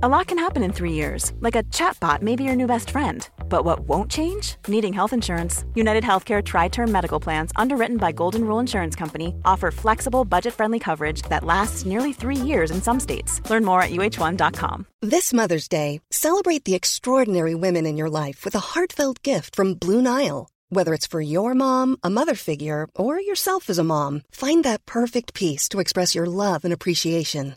A lot can happen in three years, like a chatbot may be your new best friend. But what won't change? Needing health insurance. United Healthcare Tri Term Medical Plans, underwritten by Golden Rule Insurance Company, offer flexible, budget friendly coverage that lasts nearly three years in some states. Learn more at uh1.com. This Mother's Day, celebrate the extraordinary women in your life with a heartfelt gift from Blue Nile. Whether it's for your mom, a mother figure, or yourself as a mom, find that perfect piece to express your love and appreciation.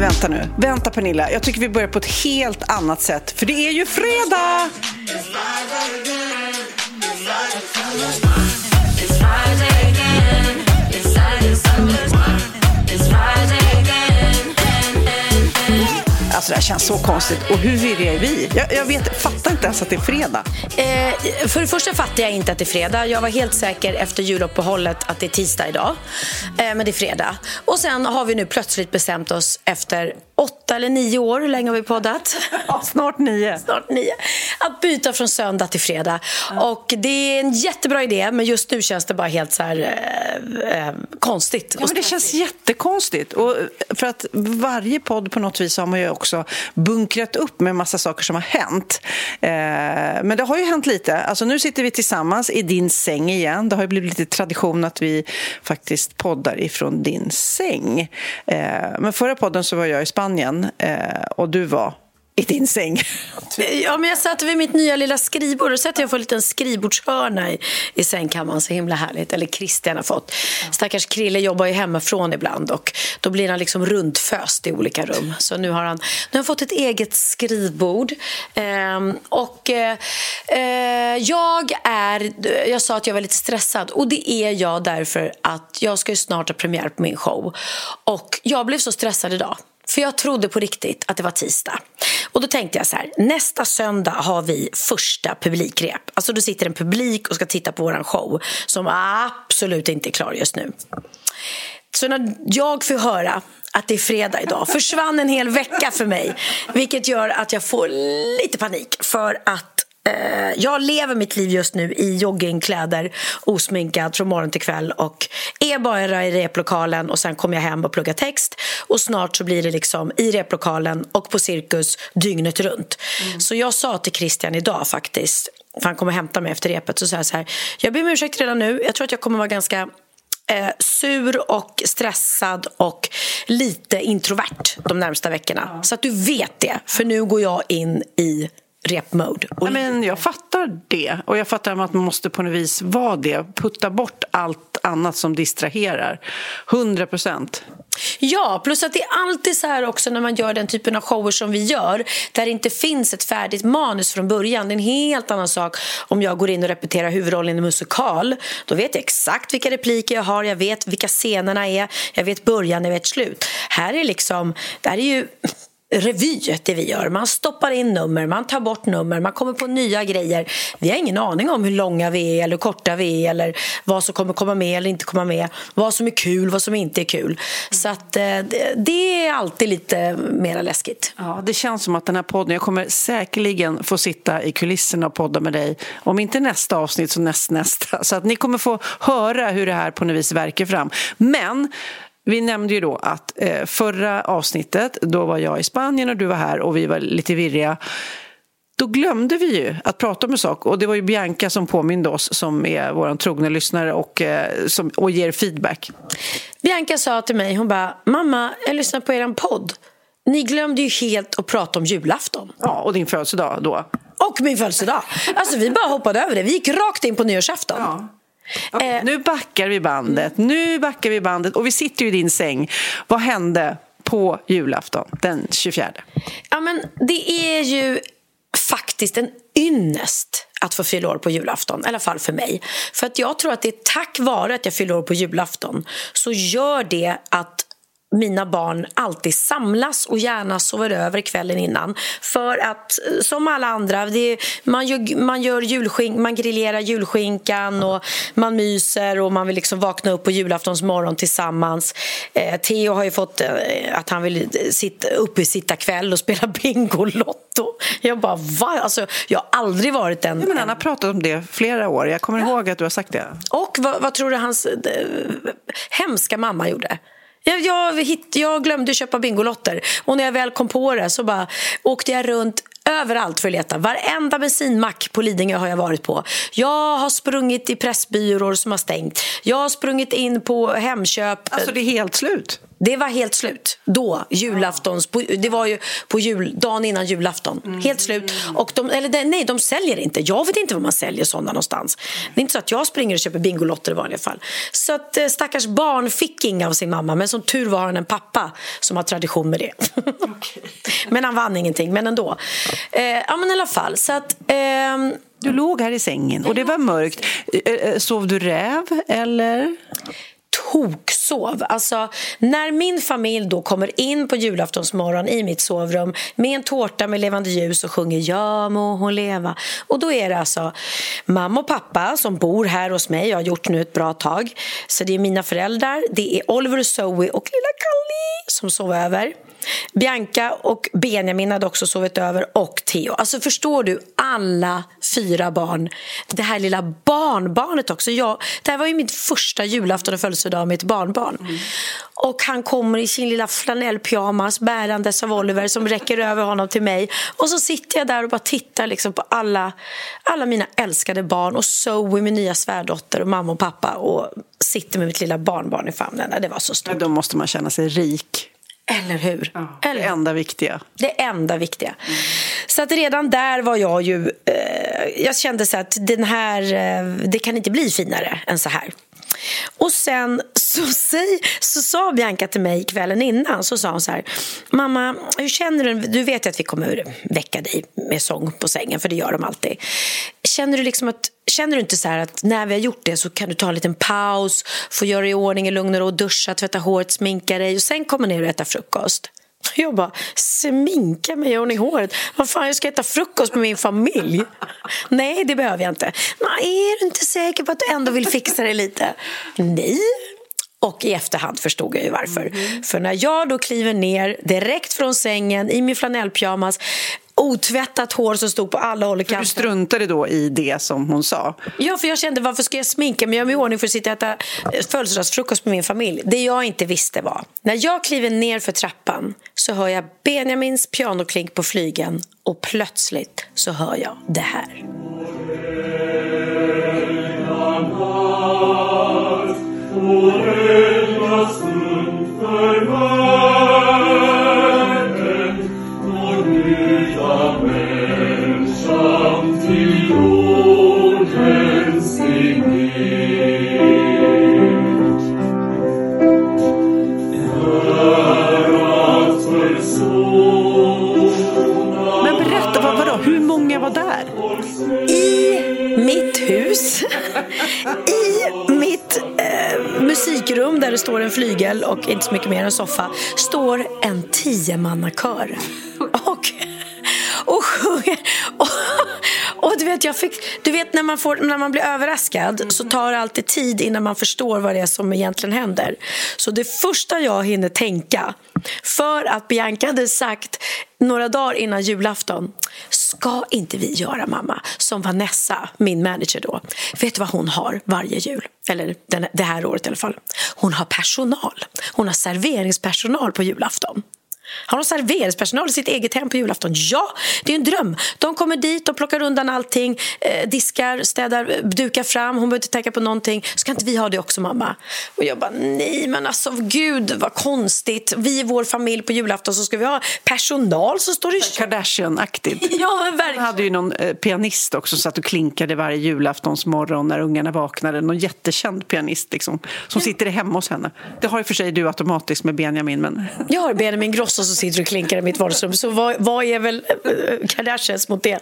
men vänta nu. Vänta Pernilla. Jag tycker vi börjar på ett helt annat sätt. För det är ju fredag! Alltså det här känns så konstigt. Och hur virriga är vi? Jag, jag vet, fattar inte ens att det är fredag. Eh, för det första fattar jag inte att det är fredag. Jag var helt säker efter juluppehållet att det är tisdag idag. Eh, men det är fredag. Och sen har vi nu plötsligt bestämt oss efter åtta eller nio år, hur länge har vi poddat? Ja, snart nio. Snart nio. Att byta från söndag till fredag. Och det är en jättebra idé, men just nu känns det bara helt så här, eh, eh, konstigt. Ja, men det känns jättekonstigt. Och för att varje podd på något vis har man ju också bunkrat upp med massa saker som har hänt. Eh, men det har ju hänt lite. Alltså nu sitter vi tillsammans i din säng igen. Det har ju blivit lite tradition att vi faktiskt poddar ifrån din säng. Eh, men förra podden så var jag i Spanien eh, och du var i din säng. Ja, men jag satt vid mitt nya lilla skrivbord och att jag får en liten skrivbordshörna i, i sängkammaren. Så himla härligt. Eller Christian har fått. Stackars Krille jobbar ju hemifrån ibland och då blir han liksom runtföst i olika rum. Så nu har han, nu har han fått ett eget skrivbord. Ehm, och eh, eh, jag är, jag sa att jag var lite stressad och det är jag därför att jag ska snart ha premiär på min show. Och jag blev så stressad idag. För jag trodde på riktigt att det var tisdag. Och då tänkte jag så här, nästa söndag har vi första publikrep. Alltså då sitter en publik och ska titta på våran show som absolut inte är klar just nu. Så när jag får höra att det är fredag idag försvann en hel vecka för mig. Vilket gör att jag får lite panik för att jag lever mitt liv just nu i joggingkläder, osminkad från morgon till kväll och är bara i replokalen och sen kommer jag hem och pluggar text och snart så blir det liksom i replokalen och på cirkus dygnet runt. Mm. Så jag sa till Christian idag faktiskt, för han kommer hämta mig efter repet, så sa jag så här, jag ber om ursäkt redan nu, jag tror att jag kommer vara ganska eh, sur och stressad och lite introvert de närmsta veckorna. Ja. Så att du vet det, för nu går jag in i repmode. Ja, men jag fattar det. Och jag fattar att man måste på något vis vara det. Putta bort allt annat som distraherar. 100 procent. Ja, plus att det är alltid så här också när man gör den typen av shower som vi gör där det inte finns ett färdigt manus från början. Det är en helt annan sak om jag går in och repeterar huvudrollen i en musikal. Då vet jag exakt vilka repliker jag har, jag vet vilka scenerna är, jag vet början, jag vet slut. Här är liksom, det här är ju revy det vi gör. Man stoppar in nummer, man tar bort nummer, man kommer på nya grejer. Vi har ingen aning om hur långa vi är eller hur korta vi är eller vad som kommer komma med eller inte komma med. Vad som är kul, vad som inte är kul. Så att eh, det är alltid lite mer läskigt. Ja, det känns som att den här podden, jag kommer säkerligen få sitta i kulisserna och podda med dig. Om inte nästa avsnitt så näst nästa. Så att ni kommer få höra hur det här på något vis verkar fram. Men vi nämnde ju då att eh, förra avsnittet, då var jag i Spanien och du var här och vi var lite virriga. Då glömde vi ju att prata om en sak och det var ju Bianca som påminde oss som är vår trogna lyssnare och, eh, som, och ger feedback. Bianca sa till mig, hon bara, mamma, jag lyssnar på er podd. Ni glömde ju helt att prata om julafton. Ja, och din födelsedag då. Och min födelsedag. Alltså vi bara hoppade över det. Vi gick rakt in på nyårsafton. Ja. Okay, eh, nu backar vi bandet. Nu backar vi bandet. Och vi sitter ju i din säng. Vad hände på julafton den 24? Ja, men det är ju faktiskt en ynnest att få fylla år på julafton, i alla fall för mig. För att jag tror att det är tack vare att jag fyller år på julafton så gör det att mina barn alltid samlas och gärna sover över kvällen innan. För att, eh, som alla andra, det, man, gör, man, gör julskink, man grillerar julskinkan och man myser och man vill liksom vakna upp på julaftons morgon tillsammans. Eh, Theo har ju fått eh, att han vill sitta, uppe sitta kväll och spela Bingolotto. Jag bara, va? Alltså, jag har aldrig varit en... Ja, men han har pratat om det flera år. Jag kommer ja. ihåg att du har sagt det. Och vad, vad tror du hans äh, hemska mamma gjorde? Jag, jag, jag glömde köpa Bingolotter och när jag väl kom på det så bara åkte jag runt överallt för att leta. Varenda bensinmack på Lidingö har jag varit på. Jag har sprungit i pressbyråer som har stängt. Jag har sprungit in på Hemköp. Alltså det är helt slut? Det var helt slut då, julaftons, det var ju på jul, dagen innan julafton. Mm. Helt slut. Och de, eller nej, de säljer inte. Jag vet inte var man säljer sådana någonstans. Det är inte så att jag springer och köper Bingolotter i vanliga fall. Så att eh, stackars barn fick inga av sin mamma, men som tur var har han en pappa som har tradition med det. Okay. men han vann ingenting, men ändå. Eh, ja, men i alla fall. Så att... Eh, du låg här i sängen och det var mörkt. Eh, eh, sov du räv, eller? Toksov. Alltså, när min familj då kommer in på julaftonsmorgon i mitt sovrum med en tårta med levande ljus och sjunger Ja må hon leva. Och då är det alltså mamma och pappa som bor här hos mig. Jag har gjort nu ett bra tag. Så det är mina föräldrar, det är Oliver och Zoe och lilla Kalli som sover över. Bianca och Benjamin hade också sovit över och Theo. Alltså förstår du, alla fyra barn. Det här lilla barnbarnet också. Jag, det här var ju min första julafton och födelsedag med ett barnbarn. Mm. Och han kommer i sin lilla flanellpyjamas bärandes av Oliver som räcker över honom till mig. Och så sitter jag där och bara tittar liksom på alla, alla mina älskade barn och Zoe, min nya svärdotter och mamma och pappa och sitter med mitt lilla barnbarn i famnen. Det var så stort. Då måste man känna sig rik. Eller hur? Ja, Eller? Det enda viktiga. Det enda viktiga. Mm. Så att redan där var jag ju... Eh, jag kände så att den här, eh, det kan inte bli finare än så här. Och sen så, säg, så sa Bianca till mig kvällen innan, så sa hon så här, mamma, hur känner du? Du vet att vi kommer väcka dig med sång på sängen, för det gör de alltid. Känner du liksom att Känner du inte så att när vi har gjort det så kan du ta en liten paus, få göra i ordning i lugn och ro, duscha, tvätta håret, sminka dig och sen komma ner och äta frukost? Jag bara, sminka mig i håret? Vad fan, jag ska äta frukost med min familj. Nej, det behöver jag inte. Nej, är du inte säker på att du ändå vill fixa det lite? Nej. Och i efterhand förstod jag ju varför. Mm. För när jag då kliver ner direkt från sängen i min flanellpyjamas otvättat hår som stod på alla håll och kanter. Du struntade då i det som hon sa? Ja, för jag kände varför ska jag sminka mig, göra mig i ordning för att sitta och äta födelsedagsfrukost med min familj. Det jag inte visste var, när jag kliver ner för trappan så hör jag Benjamins pianoklink på flygen och plötsligt så hör jag det här. I mitt hus, i eh, musikrum där det står en flygel och inte så mycket mer än soffa står en tiomannakör. Och, och sjunger. Och, och du vet, jag fick, du vet när, man får, när man blir överraskad så tar det alltid tid innan man förstår vad det är som egentligen händer. Så det första jag hinner tänka, för att Bianca hade sagt några dagar innan julafton ska inte vi göra, mamma, som Vanessa, min manager då. Vet du vad hon har varje jul? Eller den, det här året i alla fall. Hon har personal. Hon har serveringspersonal på julafton. Har de serveringspersonal i sitt eget hem på julafton? Ja, det är en dröm. De kommer dit och plockar undan allting, eh, diskar, städar, dukar fram. Hon behöver inte tänka på någonting. Ska inte vi ha det också, mamma? Och jag bara, nej, men alltså gud vad konstigt. Vi i vår familj på julafton så ska vi ha personal som står i... Kardashian-aktigt. ja, men verkligen. Hon hade ju någon eh, pianist också som satt och klinkade varje julaftonsmorgon när ungarna vaknade. Någon jättekänd pianist liksom, som sitter hemma hos henne. Det har ju för sig du automatiskt med Benjamin, men... Jag har Benjamin Grosso och så sitter och klinkar i mitt vardagsrum. Så vad, vad är väl eh, Kardashians mot det?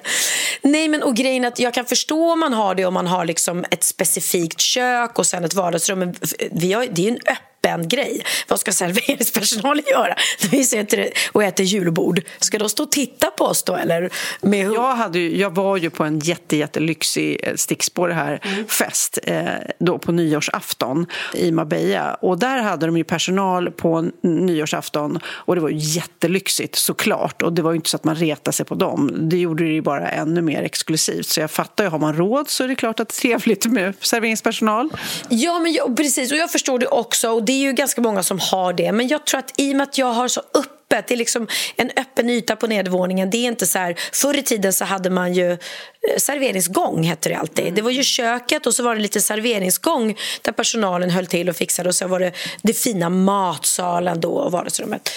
Nej, men och grejen att jag kan förstå om man har det om man har liksom ett specifikt kök och sen ett vardagsrum. Men eh, vi har, det är en öppen spänd grej. Vad ska serveringspersonalen göra när vi sitter och äter julbord? Ska de stå och titta på oss då eller? Med... Jag, hade ju, jag var ju på en jätte, jättelyxig eh, stickspår här mm. fest eh, då på nyårsafton i Marbella och där hade de ju personal på nyårsafton och det var jättelyxigt såklart och det var ju inte så att man retade sig på dem. Det gjorde det ju bara ännu mer exklusivt så jag fattar ju, har man råd så är det klart att det är trevligt med serveringspersonal. Ja, men jag, precis och jag förstår det också och det är ju ganska många som har det men jag tror att i och med att jag har så upp öppet. Det är liksom en öppen yta på nedervåningen. Det är inte så här, förr i tiden så hade man ju eh, serveringsgång hette det alltid. Mm. Det var ju köket och så var det lite serveringsgång där personalen höll till och fixade och så var det det fina matsalen då och vardagsrummet.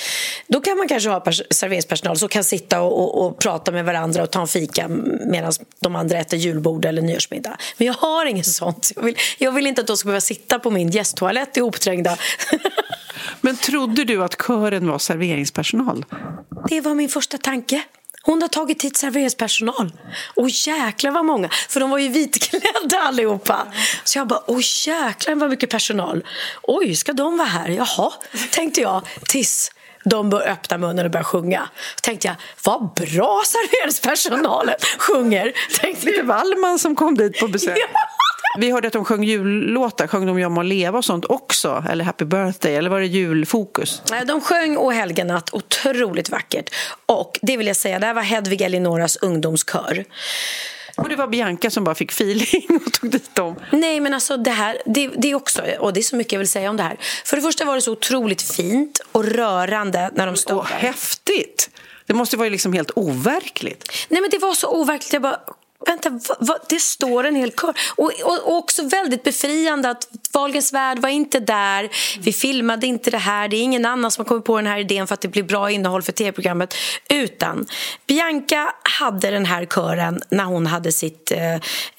Då kan man kanske ha serveringspersonal som kan sitta och, och, och, prata med varandra och ta en fika medan de andra äter julbord eller nyårsmiddag. Men jag har inget sånt. Jag vill, jag vill inte att de ska behöva sitta på min gästtoalett ihopträngda. Men trodde du att kören var serveringspersonal? Det var min första tanke. Hon har tagit hit serveringspersonal. Och jäklar vad många, för de var ju vitklädda allihopa. Så jag bara, oj jäklar vad mycket personal. Oj, ska de vara här? Jaha, tänkte jag tills de bör öppna munnen och börja sjunga. Så tänkte jag, vad bra serveringspersonalen sjunger. Tänkte Lite Wallman som kom dit på besök. Ja. Vi hörde att de sjöng jullåtar. Sjöng de Jag må leva och sånt också? Eller Happy birthday? Eller var det julfokus? De sjöng O helgenatt otroligt vackert. Och det vill jag säga, det här var Hedvig Elinoras ungdomskör. Och det var Bianca som bara fick feeling och tog dit dem? Nej, men alltså det här, det, det är också, och det är så mycket jag vill säga om det här. För det första var det så otroligt fint och rörande när de stod och där. häftigt! Det måste vara liksom helt overkligt. Nej, men det var så overkligt. Jag bara, Vänta, va, va, det står en hel kör. Och, och, och, också väldigt befriande att Wahlgrens värld var inte där. Vi filmade inte det här. Det är ingen annan som har kommit på den här idén för att det blir bra innehåll för tv-programmet. Utan Bianca hade den här kören när hon hade sitt eh,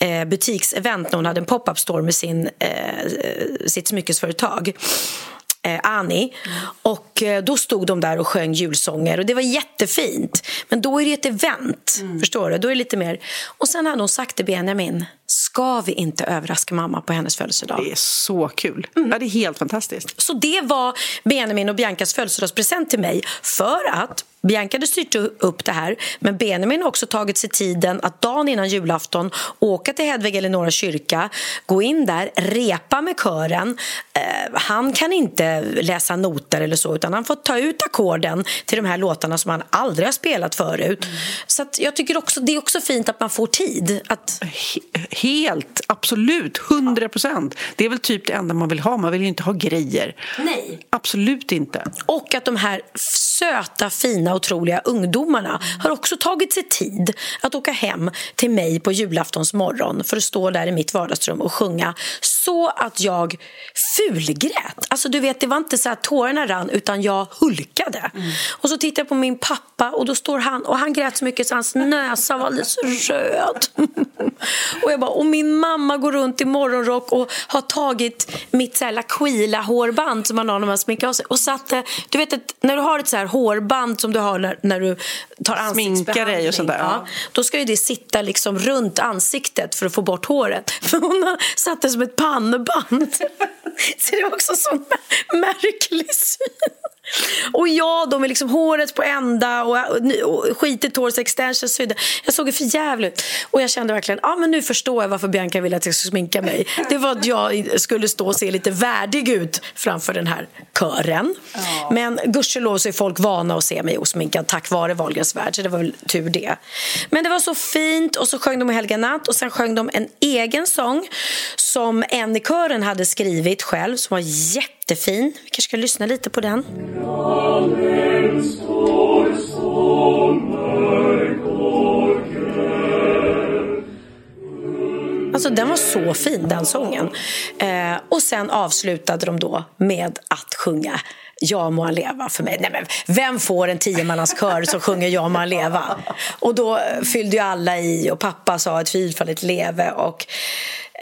eh butiksevent, när hon hade en pop-up store med sin, eh, sitt smyckesföretag eh, Ani. Mm. Och eh, då stod de där och sjöng julsånger och det var jättefint. Men då är det ett event, mm. förstår du? Då är det lite mer... Och sen hade hon sagt till Benjamin, ska vi inte överraska mamma på hennes födelsedag? Det är så kul. Mm. Ja, det är helt fantastiskt. Så det var Benjamin och Biancas födelsedagspresent till mig för att Bianca hade styrt upp det här men Benjamin har också tagit sig tiden att dagen innan julafton åka till Hedvig Eleonora kyrka, gå in där, repa med kören. Eh, han kan inte läsa noter eller så utan han får ta ut ackorden till de här låtarna som han aldrig har spelat förut. Mm. Så jag tycker också det är också fint att man får tid. Att... Helt, absolut, hundra procent. Det är väl typ det enda man vill ha, man vill ju inte ha grejer. Nej. Absolut inte. Och att de här söta, fina, otroliga ungdomarna har också tagit sig tid att åka hem till mig på julaftons morgon för att stå där i mitt vardagsrum och sjunga så att jag fulgrät. Alltså du vet, det var inte så att tårarna rann utan jag hulkade. Mm. Och så tittade jag på min pappa och då står han och han grät så mycket så hans näsa var alldeles röd. och jag bara, och min mamma går runt i morgonrock och har tagit mitt så här Laquila hårband som man har när man sminkar av sig och satte, du vet att när du har ett så här hårband som du har när, när du tar ansiktsbehandling. och sånt där. Ja. Då ska ju det sitta liksom runt ansiktet för att få bort håret. För hon har satt det som ett pannband. Så det är också så märklig syn. Och ja, de är liksom håret på ända och, och skitigt hår, extensions. Jag såg för jävligt Och jag kände verkligen, ja men nu förstår jag varför Bianca ville att jag skulle sminka mig. Det var att jag skulle stå och se lite värdig ut framför den här kören. Ja. Men gudskelov så är folk vana att se mig osminkad tack vare Wahlgrens värld, så det var väl tur det. Men det var så fint och så sjöng de Helga natt och sen sjöng de en egen sång som en i kören hade skrivit själv som var jätte jättefin. Vi kanske ska lyssna lite på den. Alltså den var så fin den sången. Eh, och sen avslutade de då med att sjunga Ja må han leva för mig. Nej, men vem får en tiomannaskör som sjunger Ja må han leva? Och då eh, fyllde ju alla i och pappa sa ett fyrfaldigt leve och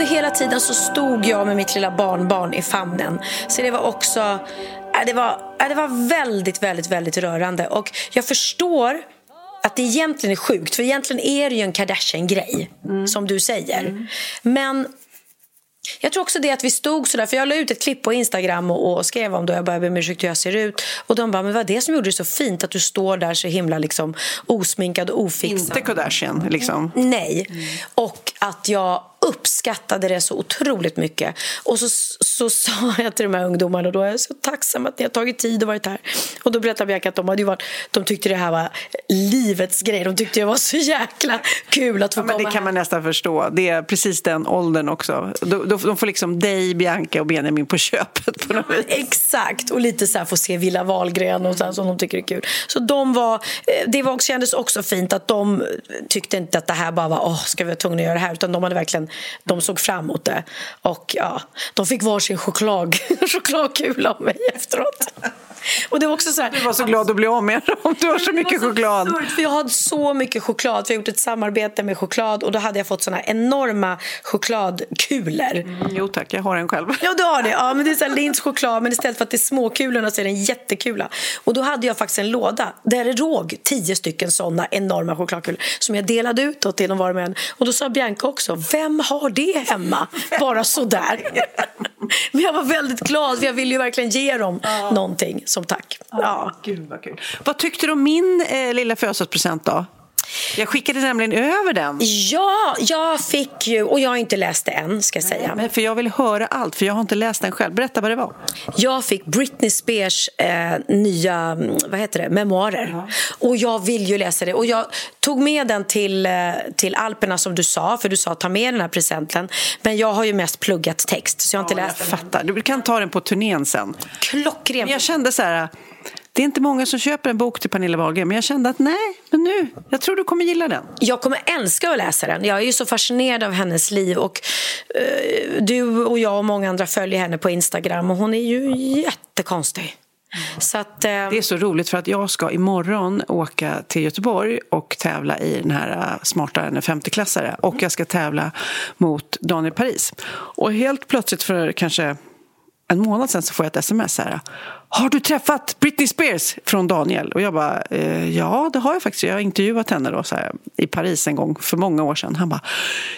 Under hela tiden så stod jag med mitt lilla barnbarn i famnen. Så det var också... Äh, det var, äh, det var väldigt, väldigt, väldigt rörande. Och jag förstår att det egentligen är sjukt, för egentligen är det ju en Kardashian-grej, mm. som du säger. Mm. Men jag tror också det att vi stod sådär, för jag la ut ett klipp på Instagram och, och skrev om det jag började be om ursäkt hur jag ser ut. Och de bara, men vad det som gjorde det så fint att du står där så himla liksom osminkad och ofixad. Inte Kardashian liksom? Nej. Mm. Och att jag uppskattade det så otroligt mycket. Och så, så sa jag till de här ungdomarna, och då är jag så tacksam att ni har tagit tid och varit här. Och då berättade Bianca att de, hade varit, de tyckte det här var livets grej. De tyckte det var så jäkla kul att få ja, men komma Det kan man nästan förstå. Det är precis den åldern också. De, de får liksom dig, Bianca och Benjamin på köpet på något ja, vis. Exakt, och lite så här få se Villa Wahlgren och så här, som de tycker är kul. Så de var, eh, det var, kändes också fint att de tyckte inte att det här bara var, åh, ska vi vara tvungna att göra det här? Utan de hade verkligen de såg fram emot det. Och ja, de fick varsin choklad, chokladkula av mig efteråt. Och det var också så här, du var så glad att bli av med dem. Du har så mycket så choklad. Absurd, för jag hade så mycket choklad. För jag har gjort ett samarbete med choklad och då hade jag fått såna enorma chokladkulor. Mm, jo tack, jag har en själv. Ja, du har det. Ja, men det är så Linds choklad, men istället för att det är småkulorna så är det en jättekula. Och då hade jag faktiskt en låda där det låg tio stycken såna enorma chokladkulor som jag delade ut till de var med. Och då sa Bianca också, vem har det hemma? Bara sådär. men jag var väldigt glad, för jag ville ju verkligen ge dem ja. någonting som tack. Ja. Gud vad kul. Vad tyckte du om min eh, lilla födelsedagspresent då? Jag skickade nämligen över den. Ja, jag fick ju, och jag har inte läst det än ska jag säga. Men för jag vill höra allt, för jag har inte läst den själv. Berätta vad det var. Jag fick Britney Spears eh, nya, vad heter det, memoarer. Ja. Och jag vill ju läsa det. Och jag tog med den till, eh, till Alperna som du sa, för du sa ta med den här presenten. Men jag har ju mest pluggat text, så jag har inte ja, läst jag den. fattar. Du kan ta den på turnén sen. Klockren. jag kände så här det är inte många som köper en bok till Pernilla Wahlgren men jag kände att nej, men nu, jag tror du kommer gilla den. Jag kommer älska att läsa den. Jag är ju så fascinerad av hennes liv och uh, du och jag och många andra följer henne på Instagram och hon är ju jättekonstig. Att, uh... Det är så roligt för att jag ska imorgon åka till Göteborg och tävla i den här uh, smartare än 50-klassare och jag ska tävla mot Daniel Paris. Och helt plötsligt för kanske en månad sen så får jag ett sms här. Har du träffat Britney Spears? Från Daniel. Och jag bara, eh, ja det har jag faktiskt. Jag har intervjuat henne då, så här, i Paris en gång för många år sedan. Han bara,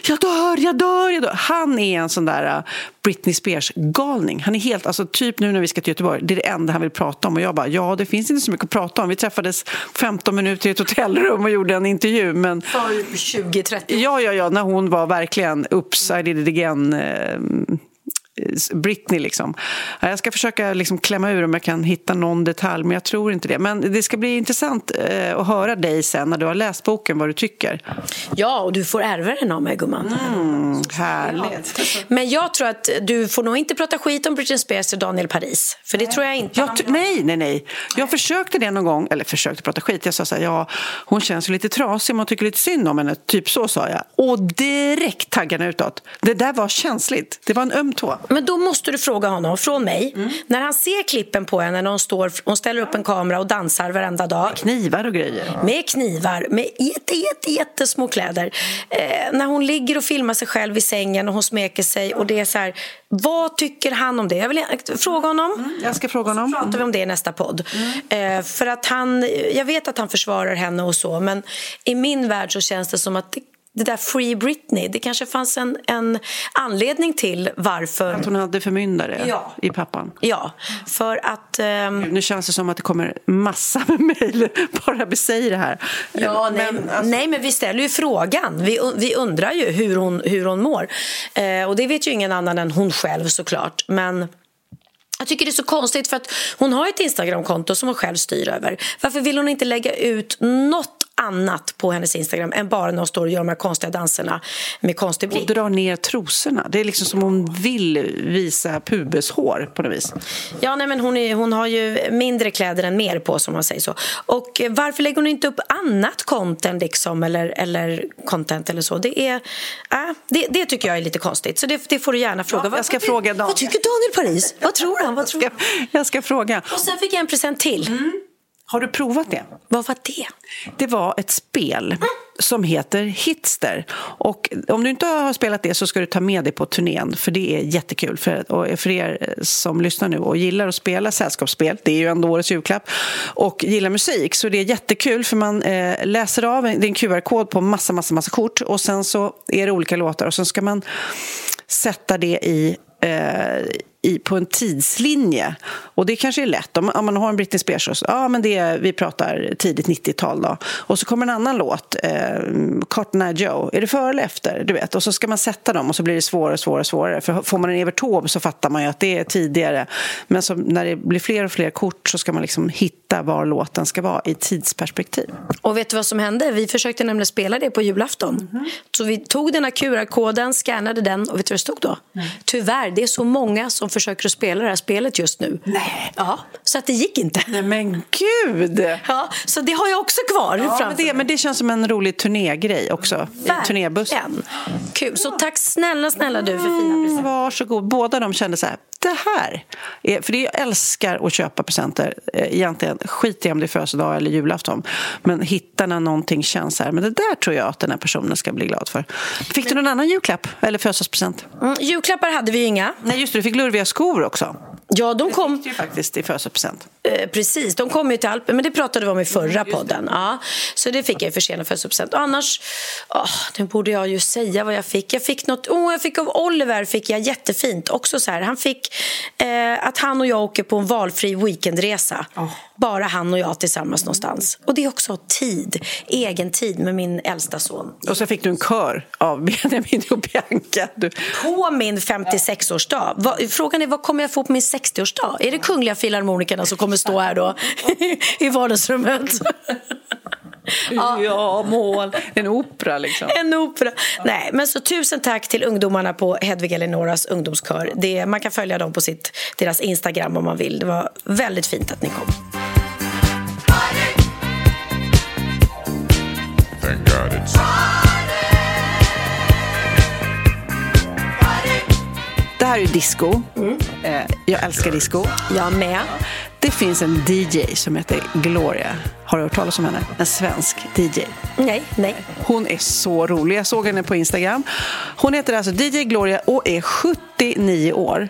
jag dör, jag dör, jag dör. Han är en sån där uh, Britney Spears-galning. Han är helt, alltså typ nu när vi ska till Göteborg, det är det enda han vill prata om. Och jag bara, ja det finns inte så mycket att prata om. Vi träffades 15 minuter i ett hotellrum och gjorde en intervju. Men... För 20-30 Ja, ja, ja, när hon var verkligen, did it again. Eh, Britney. Liksom. Jag ska försöka liksom klämma ur om jag kan hitta någon detalj, men jag tror inte det. Men det ska bli intressant eh, att höra dig sen när du har läst boken, vad du tycker. Ja, och du får ärva den av mig, gumman. Mm, härligt. Men jag tror att du får nog inte prata skit om Britney Spears och Daniel Paris. För det tror jag inte. Jag nej, nej, nej. Jag försökte det någon gång, eller försökte prata skit. Jag sa så här, ja, hon känns lite trasig, man tycker lite synd om henne. Typ så sa jag. Och direkt taggarna utåt. Det där var känsligt. Det var en öm tå. Men då måste du fråga honom, från mig, mm. när han ser klippen på henne när hon, står, hon ställer upp en kamera och dansar varenda dag. Med knivar och grejer. Med knivar, med jätte, jätte, jättesmå kläder. Eh, när hon ligger och filmar sig själv i sängen och hon smeker sig och det är så här, vad tycker han om det? Jag vill fråga honom. Mm, jag ska fråga honom. Så pratar vi om det i nästa podd. Mm. Eh, för att han, jag vet att han försvarar henne och så, men i min värld så känns det som att det det där Free Britney, det kanske fanns en, en anledning till varför... Att hon hade förmyndare ja. i pappan? Ja, för att... Um... Nu känns det som att det kommer massa med mejl bara vi säger det här. Ja, men, nej, alltså... nej, men vi ställer ju frågan. Vi, vi undrar ju hur hon, hur hon mår. Eh, och det vet ju ingen annan än hon själv såklart. Men... Jag tycker det är så konstigt för att hon har ett Instagramkonto som hon själv styr över. Varför vill hon inte lägga ut något annat på hennes Instagram än bara när hon står och gör de här konstiga danserna med konstig blick. Och drar ner trosorna. Det är liksom som hon vill visa pubeshår på något vis. Ja, nej, men hon, är, hon har ju mindre kläder än mer på som man säger så. Och varför lägger hon inte upp annat content liksom eller, eller content eller så? Det är, äh, det, det tycker jag är lite konstigt. Så det, det får du gärna fråga. Ja, jag ska vad, fråga Daniel. Vad tycker Daniel Paris? Vad tror han? Vad tror jag, ska, jag ska fråga. Och sen fick jag en present till. Mm. Har du provat det? Vad var det? Det var ett spel som heter Hitster. Och om du inte har spelat det så ska du ta med det på turnén för det är jättekul. För, och för er som lyssnar nu och gillar att spela sällskapsspel, det är ju ändå årets julklapp, och gillar musik så det är jättekul för man eh, läser av, det är en QR-kod på massa, massa, massa kort och sen så är det olika låtar och sen ska man sätta det i eh, i, på en tidslinje. Och det kanske är lätt. Om, om man har en Britney Spears, så, ja, men det är, vi pratar tidigt 90-tal. Då. Och så kommer en annan låt, eh, Cotton Eye Joe. Är det före eller efter? Du vet. Och så ska man sätta dem och så blir det svårare och svårare, svårare. För får man en Evert Taube så fattar man ju att det är tidigare. Men så, när det blir fler och fler kort så ska man liksom hitta var låten ska vara i tidsperspektiv. Och vet du vad som hände? Vi försökte nämligen spela det på julafton. Mm -hmm. Så vi tog den här QR-koden, scannade den och vet du vad det stod då? Mm. Tyvärr, det är så många som försöker att spela det här spelet just nu. Nej. Ja, så att det gick inte. Nej, men gud! Ja, så det har jag också kvar ja, men det, men det känns som en rolig turnégrej också. Turnébussen. Kul. Så tack snälla, snälla du för fina presenter. Mm, varsågod. Båda de kände så här, det här är, för jag älskar att köpa presenter. Eh, egentligen skit i om det är födelsedag eller julafton. Men hittar när någonting känns här, men det där tror jag att den här personen ska bli glad för. Fick du någon annan julklapp eller födelsedagspresent? Mm, julklappar hade vi inga. Nej, just det. Du fick lurviga skor också. Ja, de kom... Det fick ju faktiskt i födelsedagspresent. Eh, precis, de kom ju till Alpen, men det pratade vi om i förra mm, podden. Ja, så det fick jag i försenad födelsedagspresent. annars, oh, nu borde jag ju säga vad jag fick. Jag fick något, oh, jag fick av Oliver, fick jag jättefint. Också så här, han fick eh, att han och jag åker på en valfri weekendresa. Oh. Bara han och jag tillsammans någonstans. Och det är också tid, egen tid med min äldsta son. Och så fick du en kör av Benjamin och Bianca. Du... På min 56-årsdag. Frågan är vad kommer jag få på min 60-årsdag? Är det Kungliga Filharmonikerna som kommer stå här då i vardagsrummet? ja. ja, mål. En opera, liksom. En opera. Nej, men så tusen tack till ungdomarna på Hedvig Eleonoras ungdomskör. Det, man kan följa dem på sitt, deras Instagram om man vill. Det var väldigt fint att ni kom. Här är disco. Mm. Eh, jag älskar disco. Jag med. Det finns en DJ som heter Gloria. Har du hört talas om henne? En svensk DJ. Nej, nej. Hon är så rolig. Jag såg henne på Instagram. Hon heter alltså DJ Gloria och är 79 år.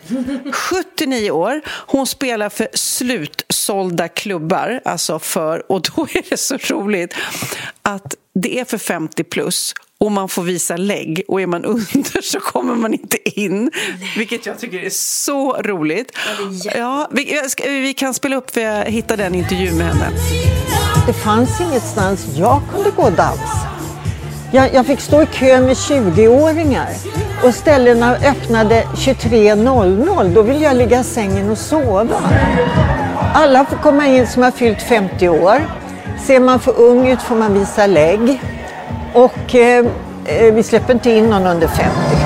79 år. Hon spelar för slutsålda klubbar. Alltså för, och då är det så roligt att det är för 50 plus och man får visa lägg och är man under så kommer man inte in. Vilket jag tycker är så roligt. Ja, vi, vi, kan spela upp, för jag hittade en intervju med henne. Det fanns ingenstans jag kunde gå och dansa. Jag, jag fick stå i kö med 20-åringar och ställena öppnade 23.00. Då ville jag ligga i sängen och sova. Alla får komma in som har fyllt 50 år. Ser man för ung ut får man visa lägg. Och eh, eh vi släpper inte in någon under 50.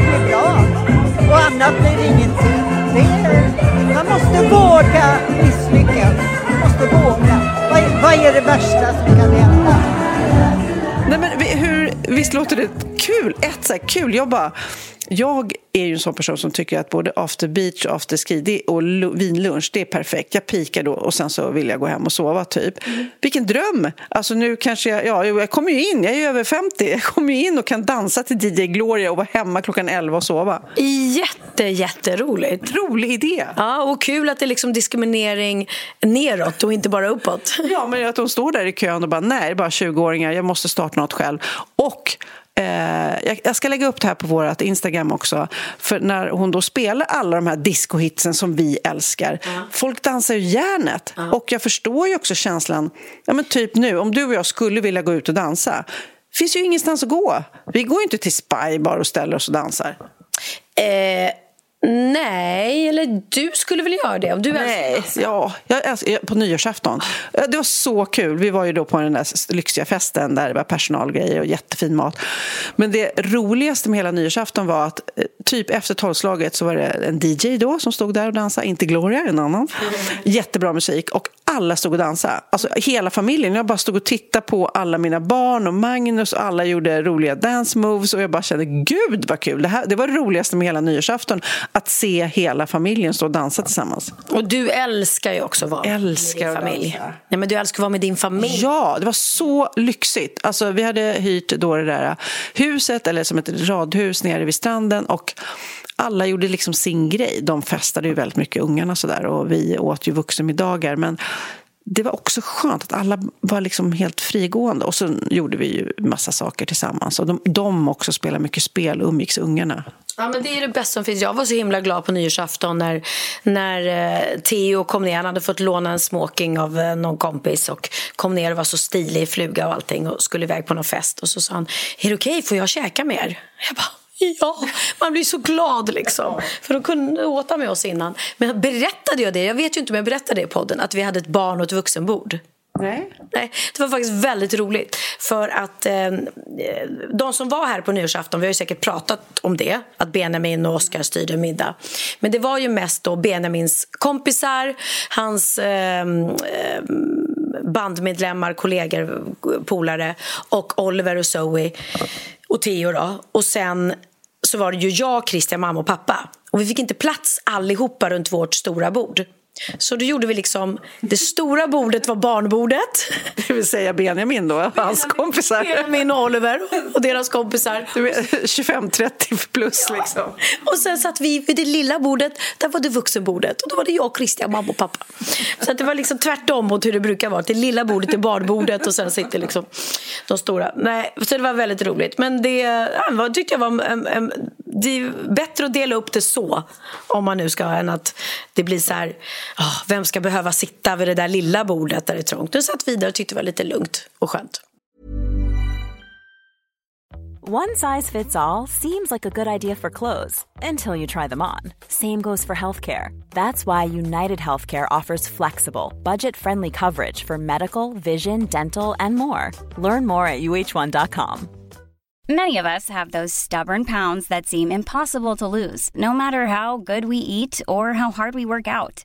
Som gör blir bra och annat blir ingenting. Är, man måste våga misslyckas. Man måste våga. Vad, vad är det värsta som kan hända? Nej, men hur, visst låter det kul? Ett så här, kul, jag bara... Jag är ju en sån person som tycker att både after beach och after ski och vinlunch, det är perfekt. Jag pikar då och sen så vill jag gå hem och sova typ. Mm. Vilken dröm! Alltså nu kanske jag, ja, jag kommer ju in, jag är över 50. Jag kommer ju in och kan dansa till DJ Gloria och vara hemma klockan 11 och sova. Jätte, jätteroligt. Rolig idé! Ja, och kul att det är liksom diskriminering neråt och inte bara uppåt. Ja, men att de står där i kön och bara nej, det bara 20-åringar, jag måste starta något själv. Och Eh, jag ska lägga upp det här på vårt Instagram också. För när hon då spelar alla de här discohitsen som vi älskar. Mm. Folk dansar ju järnet. Mm. Och jag förstår ju också känslan. Ja, men typ nu, om du och jag skulle vilja gå ut och dansa. Det finns ju ingenstans att gå. Vi går ju inte till Spy bara och ställer oss och dansar. Eh Nej, eller du skulle väl göra det? Om du Nej, ja, jag, på nyårsafton. Det var så kul. Vi var ju då på den där lyxiga festen där det var personalgrejer och jättefin mat. Men det roligaste med hela nyårsafton var att eh, typ efter tolvslaget så var det en DJ då som stod där och dansade, inte Gloria, en annan. Jättebra musik och alla stod och dansade. Alltså hela familjen. Jag bara stod och tittade på alla mina barn och Magnus och alla gjorde roliga dance moves och jag bara kände gud vad kul. Det, här, det var det roligaste med hela nyårsafton att se hela familjen stå och dansa tillsammans. Och du älskar ju också att vara älskar med din familj. Nej, men du älskar att vara med din familj. Ja, det var så lyxigt. Alltså, vi hade hyrt då det där huset, eller som ett radhus nere vid stranden och alla gjorde liksom sin grej. De festade ju väldigt mycket, ungarna sådär, och vi åt ju vuxenmiddagar. Men det var också skönt att alla var liksom helt frigående. Och så gjorde vi ju massa saker tillsammans. Och de, de också spelade mycket spel och umgicks ungarna. Ja, men det är det bästa som finns. Jag var så himla glad på nyårsafton när, när eh, Theo kom ner. Han hade fått låna en smoking av eh, någon kompis och kom ner och var så stilig i fluga och allting och skulle iväg på någon fest. Och så sa han, är det okej, okay? får jag käka mer? Jag bara, Ja, man blir så glad liksom. För de kunde åta med oss innan. Men berättade jag det? Jag vet ju inte om jag berättade det i podden. Att vi hade ett barn och ett vuxenbord. Nej. Nej, det var faktiskt väldigt roligt. För att eh, de som var här på nyårsafton, vi har ju säkert pratat om det, att Benjamin och Oskar styrde middag. Men det var ju mest då Benjamins kompisar, hans eh, bandmedlemmar, kollegor, polare och Oliver och Zoe och Theo då. Och sen så var det ju jag, Christian, mamma och pappa. Och vi fick inte plats allihopa runt vårt stora bord. Så då gjorde vi liksom, det stora bordet var barnbordet. Det vill säga Benjamin då, hans kompisar. Benjamin och Oliver och deras kompisar. 25-30 plus ja. liksom. Och sen satt vi vid det lilla bordet, där var det vuxenbordet. Och då var det jag, Christian, mamma och pappa. Så det var liksom tvärtom mot hur det brukar vara. Det lilla bordet är barnbordet och sen sitter liksom de stora. Nej, så det var väldigt roligt. Men det ja, tyckte jag var en, en, det är bättre att dela upp det så, om man nu ska, än att det blir så här oh, vem ska behöva sitta vid det där lilla bordet där det är trångt. Nu satt vi där och tyckte det var lite lugnt och skönt. One size fits all seems like a good idea for clothes until you try them on. Same goes for healthcare. That's why United Healthcare offers flexible, budget-friendly coverage for medical, vision, dental and more. Learn more at uh1.com. Many of us have those stubborn pounds that seem impossible to lose, no matter how good we eat or how hard we work out.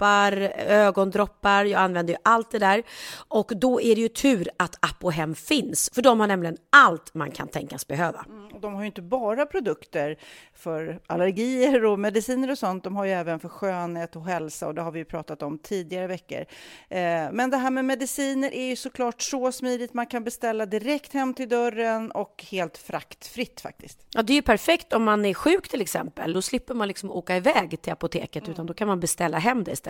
droppar, ögondroppar, jag använder ju allt det där. Och då är det ju tur att Apohem finns, för de har nämligen allt man kan tänkas behöva. Mm, de har ju inte bara produkter för allergier och mediciner och sånt, de har ju även för skönhet och hälsa och det har vi pratat om tidigare veckor. Eh, men det här med mediciner är ju såklart så smidigt, man kan beställa direkt hem till dörren och helt fraktfritt faktiskt. Ja, det är ju perfekt om man är sjuk till exempel, då slipper man liksom åka iväg till apoteket mm. utan då kan man beställa hem det istället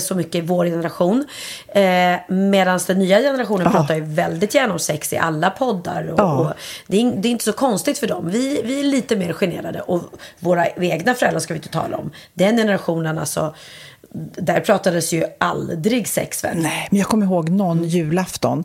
så mycket i vår generation. Eh, Medan den nya generationen Aha. pratar ju väldigt gärna om sex i alla poddar. Och, och det, är, det, är, inte så konstigt för dem. Vi, vi är lite mer generade. Och våra egna föräldrar ska vi inte tala om. Den generationen alltså. Där pratades ju aldrig sex väl? Nej, men jag kommer ihåg någon julafton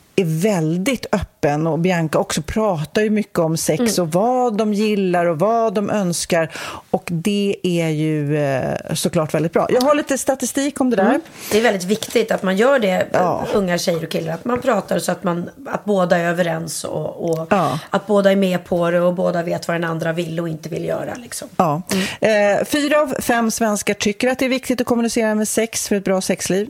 är väldigt öppen och Bianca också pratar ju mycket om sex mm. och vad de gillar och vad de önskar och det är ju eh, såklart väldigt bra. Jag har lite statistik om det där. Mm. Det är väldigt viktigt att man gör det, ja. unga tjejer och killar, att man pratar så att, man, att båda är överens och, och ja. att båda är med på det och båda vet vad den andra vill och inte vill göra. Liksom. Ja. Mm. Eh, fyra av fem svenskar tycker att det är viktigt att kommunicera med sex för ett bra sexliv.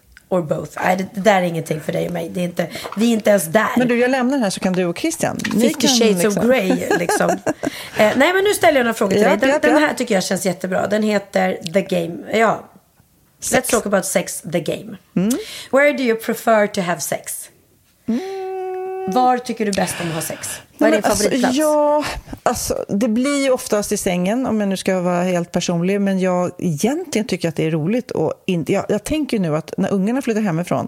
Or both. Nej, det, det, där är ingenting för dig och mig. Det är inte, vi är inte ens där. Men du, jag lämnar den här så kan du och Christian. Fifty shades liksom. of Grey, liksom. eh, nej, men nu ställer jag några frågor till dig. Den, ja, den, här tycker jag känns jättebra. Den heter The Game. Ja. Sex. Let's talk about sex, the game. Mm. Where do you prefer to have sex? Mm. Var tycker du bäst om att ha sex? Vad är din alltså, favoritplats? Ja, alltså, det blir ju oftast i sängen, om jag nu ska vara helt personlig. Men jag egentligen tycker att det är roligt. Och in, jag, jag tänker nu att när ungarna flyttar hemifrån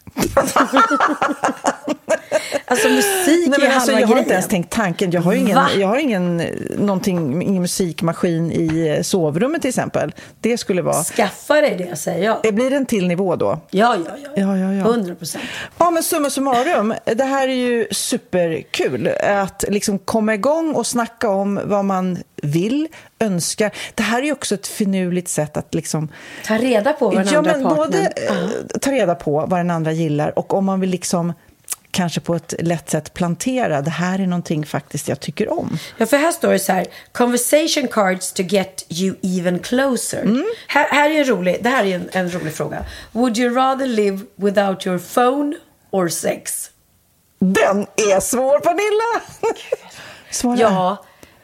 alltså musik Nej, är men alltså, halva jag har inte ens tänkt tanken. Jag har ju ingen, Va? jag har ingen, eh, någonting, ingen musikmaskin i eh, sovrummet till exempel. Det skulle vara... Skaffa dig det säger jag. Det blir en till nivå då. Ja, ja, ja. Ja, ja, ja. 100 procent. Ja, men summa summarum, det här är ju superkul. Att liksom komma igång och snacka om vad man vill, önskar. Det här är ju också ett finurligt sätt att liksom... Ta reda på vad den ja, andra men partnern... både eh, ta reda på vad den andra gillar och om man vill liksom kanske på ett lätt sätt plantera, det här är någonting faktiskt jag tycker om. Ja, för här står det så här. Conversation cards to get you even closer. Mm. Här, här är en rolig, det här är en, en rolig fråga. Would you rather live without your phone or sex? Den är svår, Pernilla! Svara. Ja,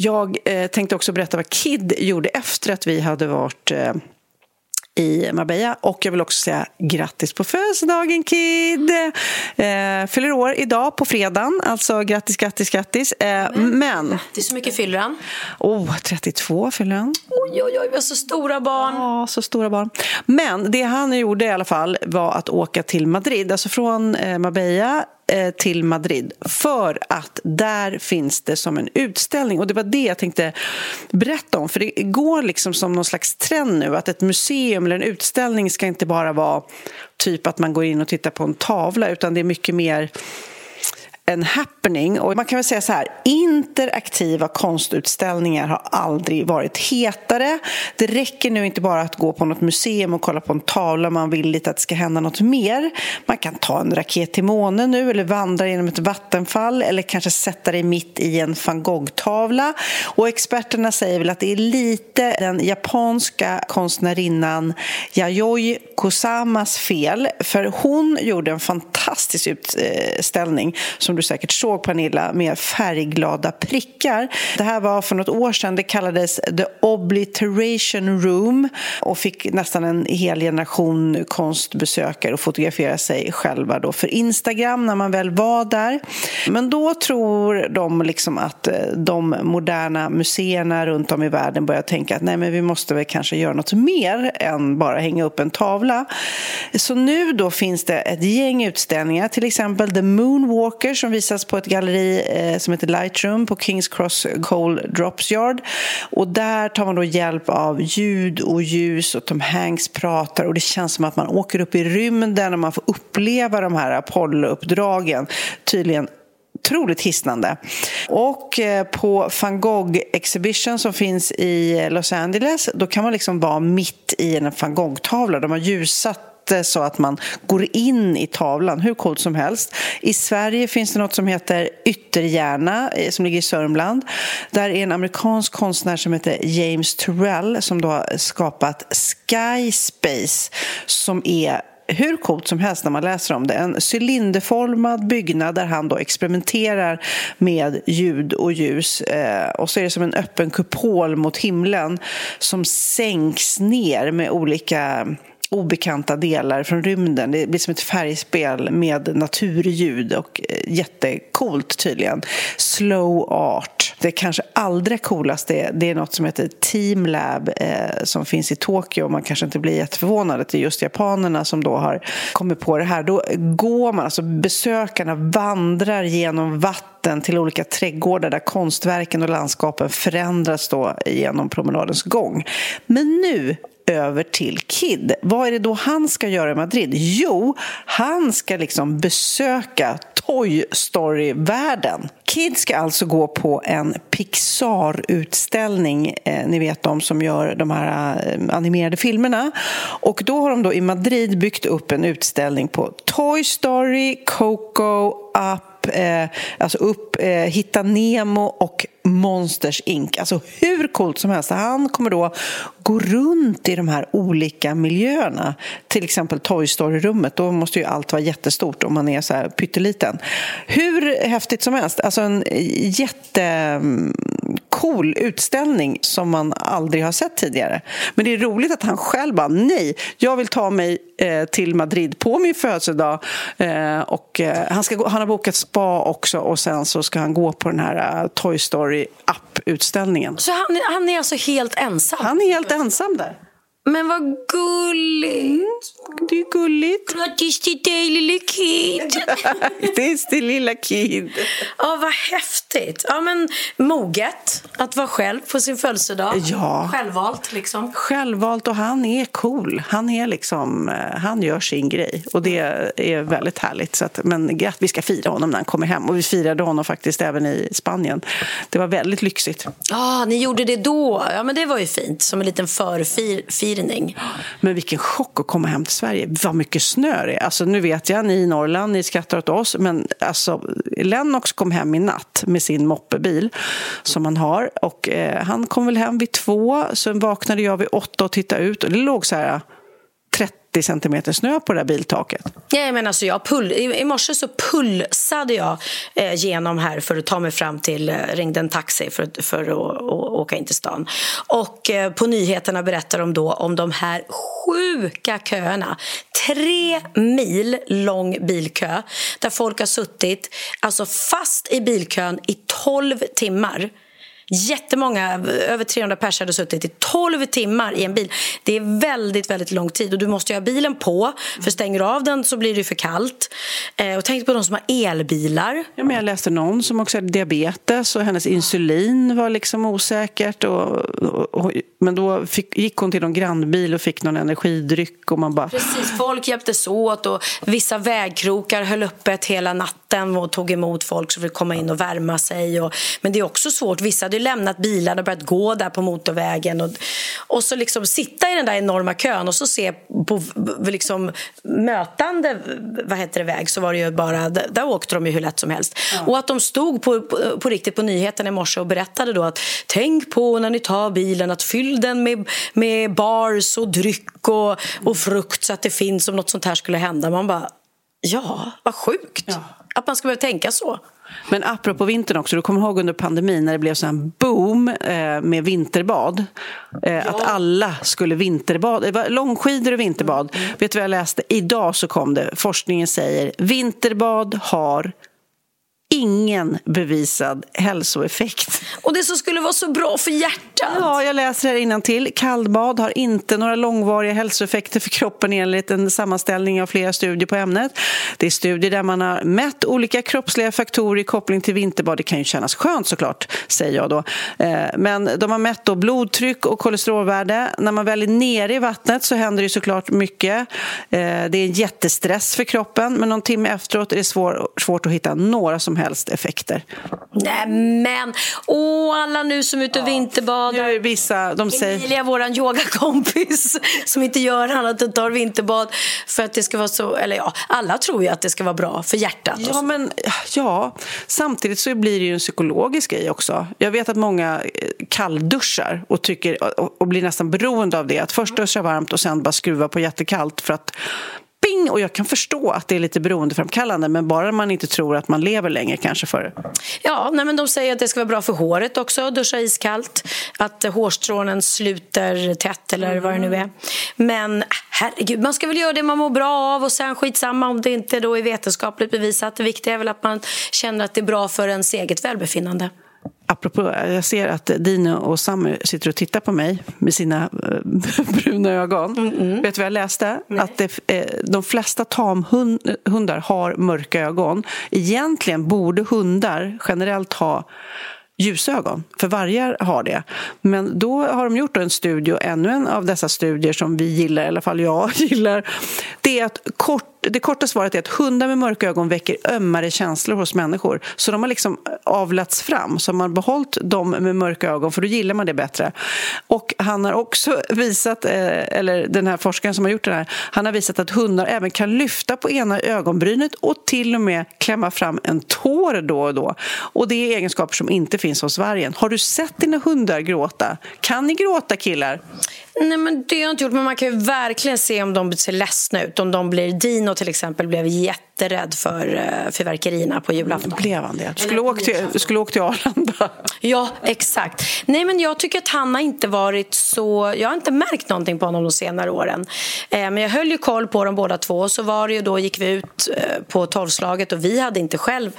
Jag eh, tänkte också berätta vad Kid gjorde efter att vi hade varit eh, i Marbella. Och jag vill också säga grattis på födelsedagen Kid! Eh, fyller år idag på fredagen, alltså grattis, grattis, grattis. Eh, men, Det är så mycket fyller han. oh, 32 fyller han. Oj, oj, oj, vi har så stora barn. Ja, så stora barn. Men det han gjorde i alla fall var att åka till Madrid, alltså från eh, Marbella Eh, till Madrid. För att där finns det som en utställning. Och det var det jag tänkte berätta om. För det går liksom som någon slags trend nu. Att ett museum eller en utställning ska inte bara vara typ att man går in och tittar på en tavla. Utan det är mycket mer en happening. Och man kan väl säga så här, interaktiva konstutställningar har aldrig varit hetare. Det räcker nu inte bara att gå på något museum och kolla på en tavla man vill lite att det ska hända något mer. Man kan ta en raket till månen nu eller vandra genom ett vattenfall eller kanske sätta dig mitt i en van Gogh-tavla. Och experterna säger väl att det är lite den japanska konstnärinnan Yayoi Kusamas fel för hon gjorde en fantastisk utställning eh, som du säkert såg Pernilla, med färgglada prickar. Det här var för något år sedan. Det kallades The Obliteration Room och fick nästan en hel generation konstbesökare att fotografera sig själva då för Instagram när man väl var där. Men då tror de liksom att eh, de moderna museerna runt om i världen börjar tänka att nej, men vi måste väl kanske göra något mer än bara hänga upp en tavla. Så nu då finns det ett gäng utställningar, till exempel The Moonwalker som visas på ett galleri eh, som heter Lightroom på Kings Cross Coal Drops Yard. Och där tar man då hjälp av ljud och ljus och Tom Hanks pratar och det känns som att man åker upp i rymden och man får uppleva de här Apollo-uppdragen. Tydligen otroligt hisnande. Och eh, på van Gogh Exhibition som finns i eh, Los Angeles då kan man liksom vara mitt i en van Gogh-tavla. De har ljusat så att man går in i tavlan, hur coolt som helst. I Sverige finns det något som heter Ytterhjärna eh, som ligger i Sörmland. Där är en amerikansk konstnär som heter James Turrell som då har skapat Sky Space som är hur coolt som helst när man läser om det. En cylinderformad byggnad där han då experimenterar med ljud och ljus. Eh, och så är det som en öppen kupol mot himlen som sänks ner med olika obekanta delar från rymden. Det blir som ett färgspel med naturljud och eh, jättekult tydligen. Slow art. Det kanske allra coolaste det är något som heter Team Lab eh, som finns i Tokyo. Man kanske inte blir jätteförvånad att det är just japanerna som då har kommit på det här. Då går man, alltså besökarna vandrar genom vatten till olika trädgårdar där konstverken och landskapen förändras då genom promenadens gång. Men nu över till Kid. Vad är det då han ska göra i Madrid? Jo, han ska liksom besöka Toy Story-världen. Kid ska alltså gå på en Pixar-utställning, eh, ni vet de som gör de här eh, animerade filmerna. Och då har de då i Madrid byggt upp en utställning på Toy Story, Coco, Up eh, alltså upp eh, Hitta Nemo och Monsters Inc. Alltså hur coolt som helst. Han kommer då gå runt i de här olika miljöerna. Till exempel Toy Story-rummet. Då måste ju allt vara jättestort om man är så här pytteliten. Hur häftigt som helst. Alltså en jätte jättecool utställning som man aldrig har sett tidigare. Men det är roligt att han själv bara nej, jag vill ta mig eh, till Madrid på min födelsedag. Eh, och, eh, han, ska gå, han har bokat spa också och sen så ska han gå på den här uh, Toy Story app-utställningen. Så han, han är alltså helt ensam? Han är helt ensam där. Men vad gulligt! Det är gulligt. Grattis till dig, lille Kid! Grattis till lilla Kid! Ja, vad häftigt. Ja, men moget att vara själv på sin födelsedag. Ja. Självvalt, liksom. Självvalt, och han är cool. Han är liksom, eh, han gör sin grej och det är väldigt härligt. Så att, men vi ska fira honom när han kommer hem och vi firade honom faktiskt även i Spanien. Det var väldigt lyxigt. Ja, ni gjorde det då. Ja, men det var ju fint. Som en liten förfir förvirring. Men vilken chock att komma hem till Sverige. Vad mycket snö det är. Alltså, nu vet jag, ni i Norrland, ni skrattar åt oss, men alltså, Lennox kom hem i natt med sin moppebil som han har. Och, eh, han kom väl hem vid två, sen vaknade jag vid åtta och tittade ut och det låg så här 30 centimeter snö på det där biltaket. Ja, men alltså jag pull, i, I morse så pulsade jag eh, genom här för att ta mig fram till... Eh, ringde en taxi för, för att och, åka in till stan. Och eh, på nyheterna berättar de då om de här sjuka köerna. Tre mil lång bilkö där folk har suttit alltså fast i bilkön i 12 timmar. Jättemånga, över 300 personer hade suttit i 12 timmar i en bil. Det är väldigt, väldigt lång tid och du måste ha bilen på för stänger du av den så blir det för kallt. Eh, och tänk på de som har elbilar. Ja, men jag läste någon som också hade diabetes och hennes insulin var liksom osäkert. Och, och, och men då fick, gick hon till någon grannbil och fick någon energidryck och man bara... Precis, folk hjälptes åt och vissa vägkrokar höll öppet hela natten och tog emot folk som ville komma in och värma sig. Och, men det är också svårt, vissa hade lämnat bilarna och börjat gå där på motorvägen och, och så liksom sitta i den där enorma kön och så se på liksom mötande vad heter det, väg så var det ju bara, där åkte de ju hur lätt som helst. Ja. Och att de stod på, på, på riktigt på nyheterna i morse och berättade då att tänk på när ni tar bilen att fyll den med, med bars och dryck och, och frukt så att det finns om något sånt här skulle hända. Man bara, ja, vad sjukt. Ja. att man ska behöva tänka så. Men apropå vintern också, du kommer ihåg under pandemin när det blev sån boom eh, med vinterbad? Eh, ja. Att alla skulle vinterbada, det var långskidor och vinterbad. Mm. Vet du vad jag läste? Idag så kom det, forskningen säger vinterbad har ingen bevisad hälsoeffekt. Och det som skulle vara så bra för hjärtat! Ja, jag läser här till. Kallbad har inte några långvariga hälsoeffekter för kroppen enligt en sammanställning av flera studier på ämnet. Det är studier där man har mätt olika kroppsliga faktorer i koppling till vinterbad. Det kan ju kännas skönt såklart, säger jag då. Eh, men de har mätt då blodtryck och kolesterolvärde. När man väl är nere i vattnet så händer det såklart mycket. Eh, det är en jättestress för kroppen, men någon timme efteråt är det svårt att hitta några som helst effekter. Nej men, åh alla nu som är ute och ja. vinterbadar. Nu vissa, de säger... Emilia, våran yogakompis som inte gör annat än tar vinterbad för att det ska vara så, eller ja, alla tror ju att det ska vara bra för hjärtat. Ja, men ja, samtidigt så blir det ju en psykologisk grej också. Jag vet att många eh, kallduschar och, tycker, och, och blir nästan beroende av det. Att först duscha varmt och sen bara skruva på jättekallt för att ping! Och jag kan förstå att det är lite beroendeframkallande men bara man inte tror att man lever längre kanske för Ja, nej, men de säger att det ska vara bra för håret också, duscha iskallt. Att hårstrånen sluter tätt eller mm. vad det nu är. Men äh, herregud, man ska väl göra det man mår bra av och sen skitsamma om det inte då är vetenskapligt bevisat. Det viktiga är väl att man känner att det är bra för ens eget välbefinnande. Apropå, jag ser att Dino och Sammy sitter och tittar på mig med sina eh, bruna ögon. Mm -mm. Vet du vad jag läste? Nej. Att det, eh, de flesta tamhundar har mörka ögon. Egentligen borde hundar generellt ha ljusögon, för vargar har det. Men då har de gjort en studie, ännu en av dessa studier som vi gillar, i alla fall jag gillar, det är att kort det korta svaret är att hundar med mörka ögon väcker ömmare känslor hos människor. Så de har liksom avlats fram, så man har behållit dem med mörka ögon för då gillar man det bättre. Och han har också visat, eh, eller den här forskaren som har gjort det här, han har visat att hundar även kan lyfta på ena ögonbrynet och till och med klämma fram en tår då och då. Och det är egenskaper som inte finns hos vargen. Har du sett dina hundar gråta? Kan ni gråta killar? Nej, men det har jag inte gjort, men man kan ju verkligen se om de ser ledsna ut. Om de blir... Dino till exempel blev jätterädd för uh, fyrverkerierna på julafton. Blev han det? Du skulle åka till, skulle åka till Arlanda. Ja, exakt. Nej, men jag tycker att han har inte varit så... Jag har inte märkt någonting på honom de senare åren. Eh, men jag höll ju koll på dem båda två. Så var det ju då gick vi ut eh, på tolvslaget och vi hade inte själv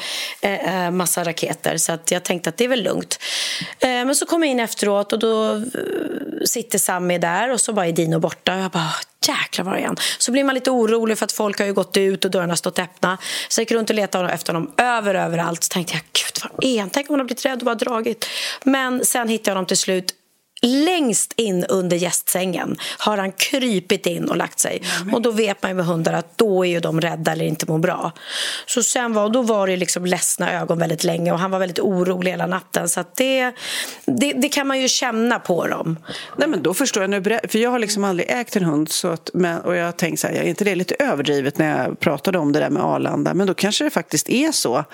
eh, eh massa raketer. Så att jag tänkte att det är väl lugnt. Eh, men så kom jag in efteråt och då eh, sitter Sammy där där och så bara är Dino borta. Och jag bara, jäklar var är han? Så blir man lite orolig för att folk har ju gått ut och dörrarna har stått öppna. Så jag gick runt och letade efter honom över, överallt. Så tänkte jag, gud var är han? Tänk om han har blivit rädd och bara dragit. Men sen hittade jag honom till slut Längst in under gästsängen har han krypit in och lagt sig. Mm. Och Då vet man ju med hundar att då är ju de rädda eller inte mår bra. Så sen var, då var det liksom ledsna ögon väldigt länge och han var väldigt orolig hela natten. Så det, det, det, kan man ju känna på dem. Nej, men då förstår jag nu, för jag har liksom aldrig ägt en hund så att, men, och jag tänkte så här, är inte det lite överdrivet när jag pratade om det där med Arlanda? Men då kanske det faktiskt är så.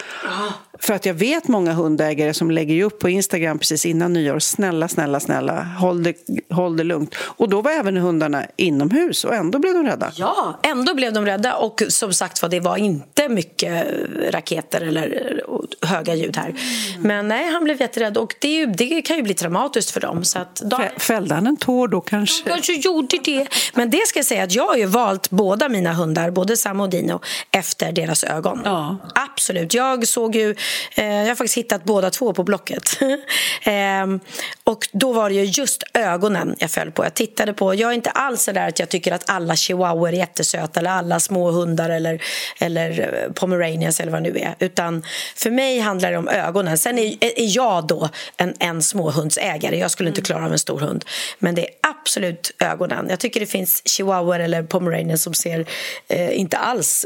För att jag vet många hundägare som lägger upp på Instagram precis innan nyår, snälla, snälla, snälla, håll det, håll det lugnt. Och då var även hundarna inomhus och ändå blev de rädda. Ja, ändå blev de rädda och som sagt var, det var inte mycket raketer eller höga ljud här. Mm. Men nej, han blev jätterädd och det, ju, det, kan ju bli traumatiskt för dem. Så att de... Fällde han en tår då kanske? De kanske gjorde det. Men det ska jag säga att jag har ju valt båda mina hundar, både Sam och Dino, efter deras ögon. Ja. Absolut. Jag såg ju Eh, jag har faktiskt hittat båda två på Blocket. Ehm, och då var det ju just ögonen jag föll på. Jag tittade på, jag är inte alls så där att jag tycker att alla chihuahuor är jättesöta eller alla små hundar eller, eller eh, pomeranians eller vad det nu är. Utan för mig handlar det om ögonen. Sen är, är jag då en, en småhundsägare. Jag skulle inte mm. klara av en stor hund. Men det är absolut ögonen. Jag tycker det finns chihuahuor eller pomeranians som ser eh, inte alls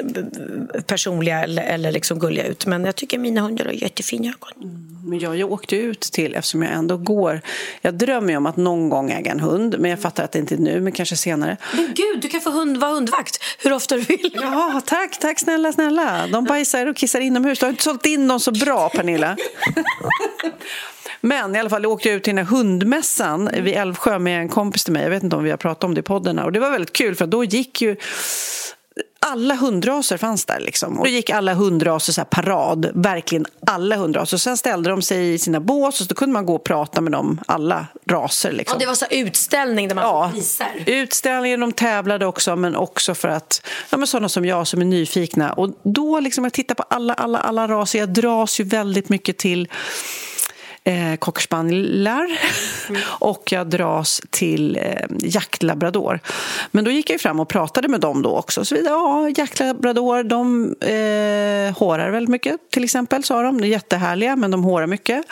personliga eller, eller liksom gulliga ut. Men jag tycker mina hundar har jättefina ögon. Mm. Men jag, jag åkte ut till, eftersom jag ändå går... Jag drömmer ju om att någon gång äga en hund, men jag fattar att det inte är nu, men kanske senare. Men gud, du kan få hund, vara hundvakt hur ofta du vill. Ja, tack, tack snälla, snälla. De bajsar och kissar inomhus. Du har inte sålt in dem så bra, Pernilla. Men i alla fall jag åkte jag ut till den här hundmässan vid Älvsjö med en kompis till mig. Jag vet inte om vi har pratat om det i podden. Och det var väldigt kul för då gick ju alla hundraser fanns där. Liksom. Och då gick alla hundraser så parad, verkligen alla hundraser. Sen ställde de sig i sina bås och så kunde man gå och prata med dem, alla raser. Liksom. Ja, det var så utställning där man ja, priser. Utställningen, de tävlade också, men också för att ja, men sådana som jag som är nyfikna. Och då liksom, jag tittar på alla, alla, alla raser, jag dras ju väldigt mycket till eh, cockspanilar mm. och jag dras till eh, jaktlabrador. Men då gick jag fram och pratade med dem då också. Så vidare, ja, jaktlabrador, de eh, hårar väldigt mycket till exempel, sa de. De är jättehärliga, men de hårar mycket.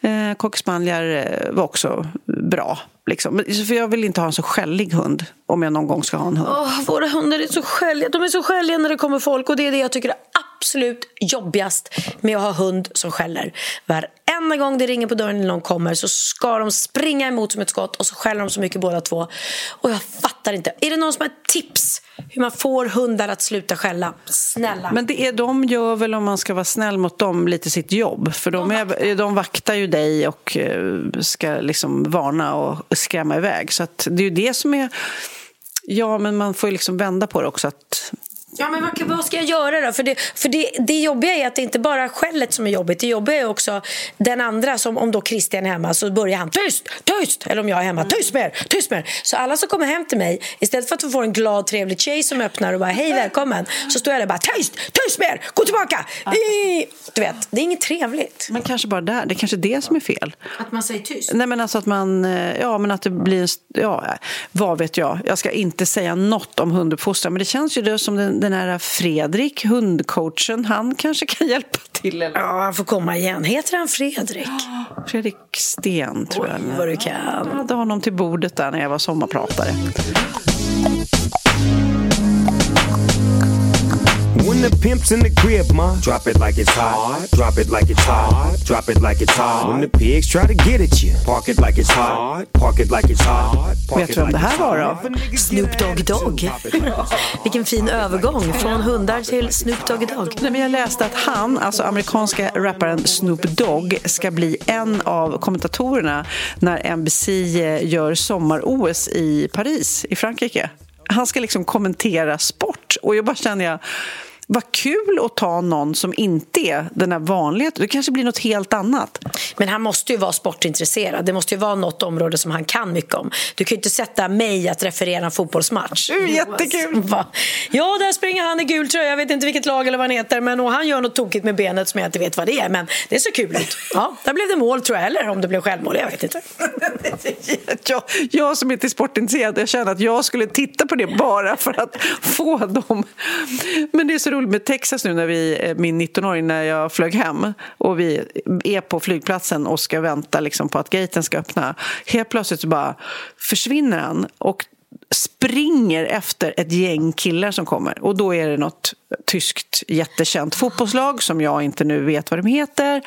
Eh, cockspanilar eh, var också bra. Liksom. För jag vill inte ha en så skällig hund om jag någon gång ska ha en hund. Oh, våra hundar är så skälliga. De är så skälliga när det kommer folk och det är det jag tycker är absolut jobbigast med att ha hund som skäller. Varenda gång det ringer på dörren eller någon kommer så ska de springa emot som ett skott och så skäller de så mycket båda två. Och jag fattar inte. Är det någon som har tips hur man får hundar att sluta skälla? Snälla. Men det är, de gör väl, om man ska vara snäll mot dem, lite sitt jobb. För de, är, de vaktar ju dig och eh, ska liksom varna och skrämma iväg. Så det är ju det som är... Ja, men man får ju liksom vända på det också. Att Ja, men vad, vad, ska jag göra då? För, det, för det, det jobbiga är att det inte bara är skället som är jobbigt. Det jobbiga är också den andra, som om då Christian är hemma så börjar han tyst, tyst! Eller om jag är hemma, tyst med er, tyst med er! Så alla som kommer hem till mig, istället för att få en glad trevlig tjej som öppnar och bara hej välkommen, så står jag där bara tyst, tyst med er, gå tillbaka! Du vet, det är inget trevligt. Men kanske bara där, det är kanske det som är fel. Att man säger tyst? Nej men alltså att man, eh, ja men att det blir, ja vad vet jag. Jag ska inte säga något om hunduppfostran men det känns ju som den den här Fredrik, hundcoachen, han kanske kan hjälpa till? Eller? Ja, han får komma igen. Heter han Fredrik? Fredrik Sten, tror Oj, jag. vad du kan. Jag hade honom till bordet där när jag var sommarpratare. When the pimp's in the crib, ma, drop it like it's hot. Drop it like it's hot. Drop it like it's hot. When the pigs try to get at you, park it like it's hot. Park it like it's hot. Vet du vem det här var då? Snoop Dogg Dogg. Vilken fin övergång från hundar till Snoop Dogg Dogg. Nej, men jag läste att han, alltså amerikanska rapparen Snoop Dogg, ska bli en av kommentatorerna när NBC gör sommar-OS i Paris i Frankrike. Han ska liksom kommentera sport och jag bara känner jag vad kul att ta någon som inte är den här vanliga. Det kanske blir något helt annat. Men han måste ju vara sportintresserad. Det måste ju vara något område som han kan mycket om. Du kan ju inte sätta mig att referera en fotbollsmatch. Mm, jättekul! Ja, där springer han i gul tröja. Jag vet inte vilket lag eller vad han heter. Men, och han gör något tokigt med benet som jag inte vet vad det är. Men det ser kul ut. Ja, där blev det mål tror jag. Eller om det blev självmål. Jag vet inte. jag, jag som inte är sportintresserad, jag känner att jag skulle titta på det bara för att få dem. Men det är så roligt roligt med Texas nu när vi, eh, min 19-åring, när jag flög hem och vi är på flygplatsen och ska vänta liksom på att gaten ska öppna. Helt plötsligt så bara försvinner han och springer efter ett gäng killar som kommer. Och då är det något tyskt jättekänt fotbollslag som jag inte nu vet vad de heter.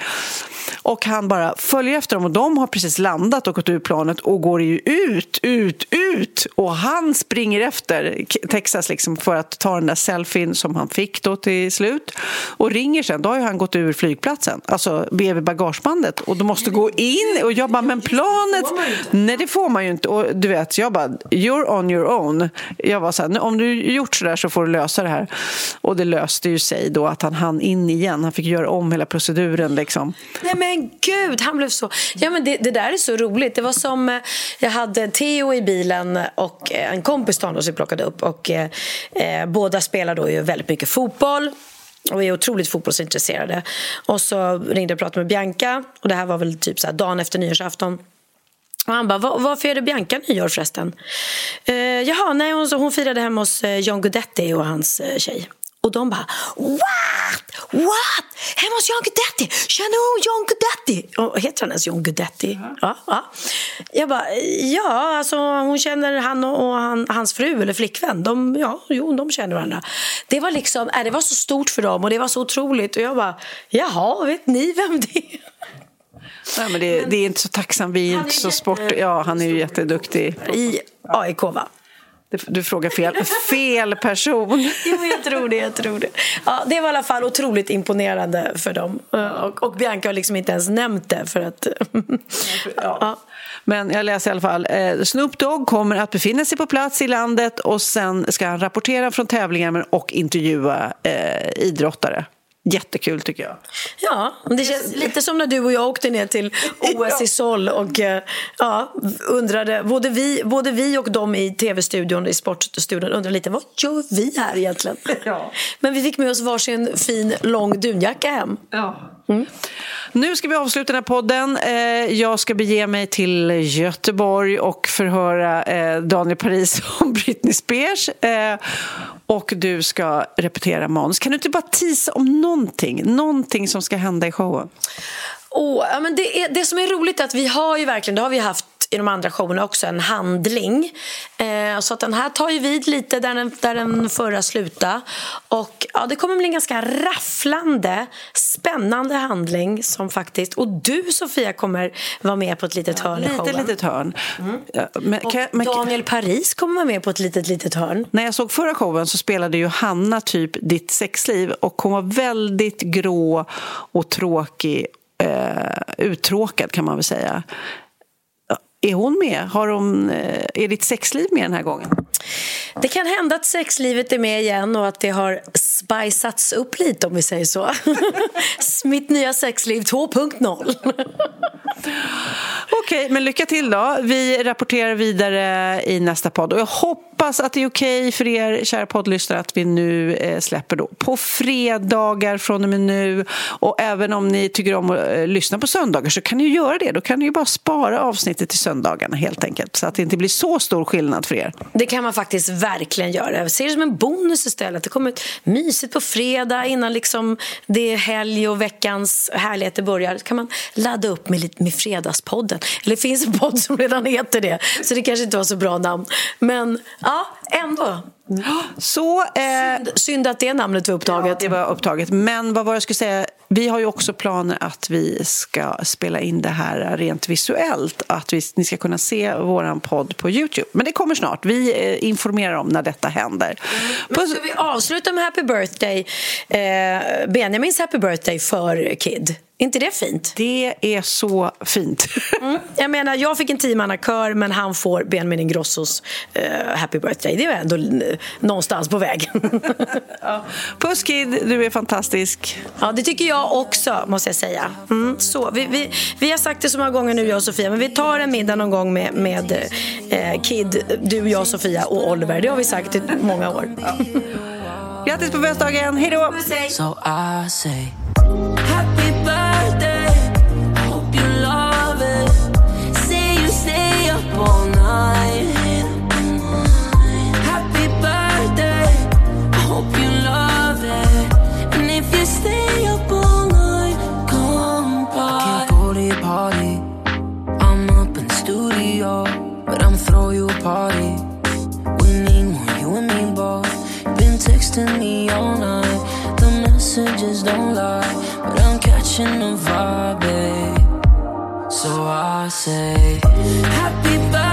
Och han bara följer efter dem och de har precis landat och gått ur planet och går ju ut, ut, ut! Och han springer efter Texas liksom för att ta den där selfien som han fick då till slut och ringer sen. Då har ju han gått ur flygplatsen, alltså bredvid bagagebandet och de måste gå in och jag bara, men planet... Nej, det får man ju inte. Och du vet, jag bara, you're on your own. Jag var så här, om du gjort så där så får du lösa det här. Och det löste ju sig då att han hann in igen. Han fick göra om hela proceduren liksom. Nej men gud, han blev så... Ja men det, det där är så roligt. Det var som, eh, jag hade Theo i bilen och eh, en kompis till honom som plockade upp och eh, eh, båda spelar då ju väldigt mycket fotboll och är otroligt fotbollsintresserade. Och så ringde jag och pratade med Bianca och det här var väl typ så dagen efter nyårsafton. Och han bara, varför är det Bianca nyår förresten? Eh, jaha, nej, hon, hon firade hemma hos John Guidetti och hans eh, tjej. Och de bara What? What? Hemma hos John Guidetti? Känner hon John Guidetti? Och heter han ens John Guidetti? Mm. Ja, ja. Jag bara, ja, alltså hon känner han och, och han, hans fru eller flickvän. De, ja, jo, de känner varandra. Det var liksom, äh, det var så stort för dem och det var så otroligt. Och jag bara, jaha, vet ni vem det är? Nej, men det, det är inte så tacksam. Vi är inte så sport... Ja, han är ju jätteduktig. I AIK, va? Du frågar fel, fel person. Jo, jag tror det. Jag tror det. Ja, det var i alla fall otroligt imponerande för dem. Och, och Bianca har liksom inte ens nämnt det. För att, ja. Men jag läser i alla fall. Eh, Snoop Dogg kommer att befinna sig på plats i landet och sen ska han rapportera från tävlingar och intervjua eh, idrottare. Jättekul tycker jag. Ja, det känns lite som när du och jag åkte ner till OS i Sol och eh, ja, undrade, både vi, både vi och de i tv-studion, i sportstudion undrade lite, vad gör vi här egentligen? Ja. Men vi fick med oss varsin fin lång dunjacka hem. Ja. Mm. Nu ska vi avsluta den här podden. Eh, jag ska bege mig till Göteborg och förhöra eh, Daniel Paris om Britney Spears. Eh, och du ska repetera manus. Kan du inte bara tisa om någonting, någonting som ska hända i showen? Oh, ja, men det, är, det som är roligt är att vi har ju verkligen, det har vi haft i de andra showerna också, en handling. Eh, så att den här tar ju vid lite där den, där den förra slutade. Och ja, det kommer bli en ganska rafflande, spännande handling som faktiskt... Och du, Sofia, kommer vara med på ett litet hörn ja, i showen. Lite litet hörn. Mm. Ja, men, och jag, men, Daniel Paris kommer vara med på ett litet litet hörn. När jag såg förra showen så spelade ju Hanna typ ditt sexliv och hon var väldigt grå och tråkig eh, uttråkad kan man väl säga. Är hon med? Har hon, eh, är ditt sexliv med den här gången? Det kan hända att sexlivet är med igen och att det har spicats upp lite om vi säger så. Mitt nya sexliv 2.0. Okej, men lycka till då. Vi rapporterar vidare i nästa podd och jag hoppas att det är okej för er kära poddlyssnare att vi nu eh, släpper då på fredagar från och med nu och även om ni tycker om att eh, lyssna på söndagar så kan ni ju göra det. Då kan ni ju bara spara avsnittet till söndagarna helt enkelt så att det inte blir så stor skillnad för er. Det kan man faktiskt verkligen göra. Jag ser det som en bonus istället. Det kommer ut mysigt på fredag innan liksom det är helg och veckans härligheter börjar. Då kan man ladda upp med, med Fredagspodden. Eller det finns en podd som redan heter det, så det kanske inte var så bra namn. Men ja, ändå. Så, eh, synd, synd, att det namnet var upptaget. Ja, det var upptaget. Men vad var jag skulle säga? Vi har ju också planer att vi ska spela in det här rent visuellt. Att vi, ni ska kunna se vår podd på Youtube. Men det kommer snart. Vi eh, informerar om när detta händer. Mm. ska vi avsluta med Happy Birthday, eh, Benjamins Happy Birthday för Kid? Inte det fint? Det är så fint. Mm. Jag menar, jag fick en tiomannakör men han får Benjamin Ingrossos uh, Happy Birthday. Det är ändå uh, någonstans på väg. ja. Puss Kid, du är fantastisk. Ja, det tycker jag också måste jag säga. Mm. Så, vi, vi, vi har sagt det så många gånger nu jag och Sofia men vi tar en middag någon gång med, med uh, Kid, du, jag, Sofia och Oliver. Det har vi sagt i många år. Ja. Grattis på födelsedagen, hej då! So messages don't lie, but I'm catching the vibe, babe. So I say, Happy birthday.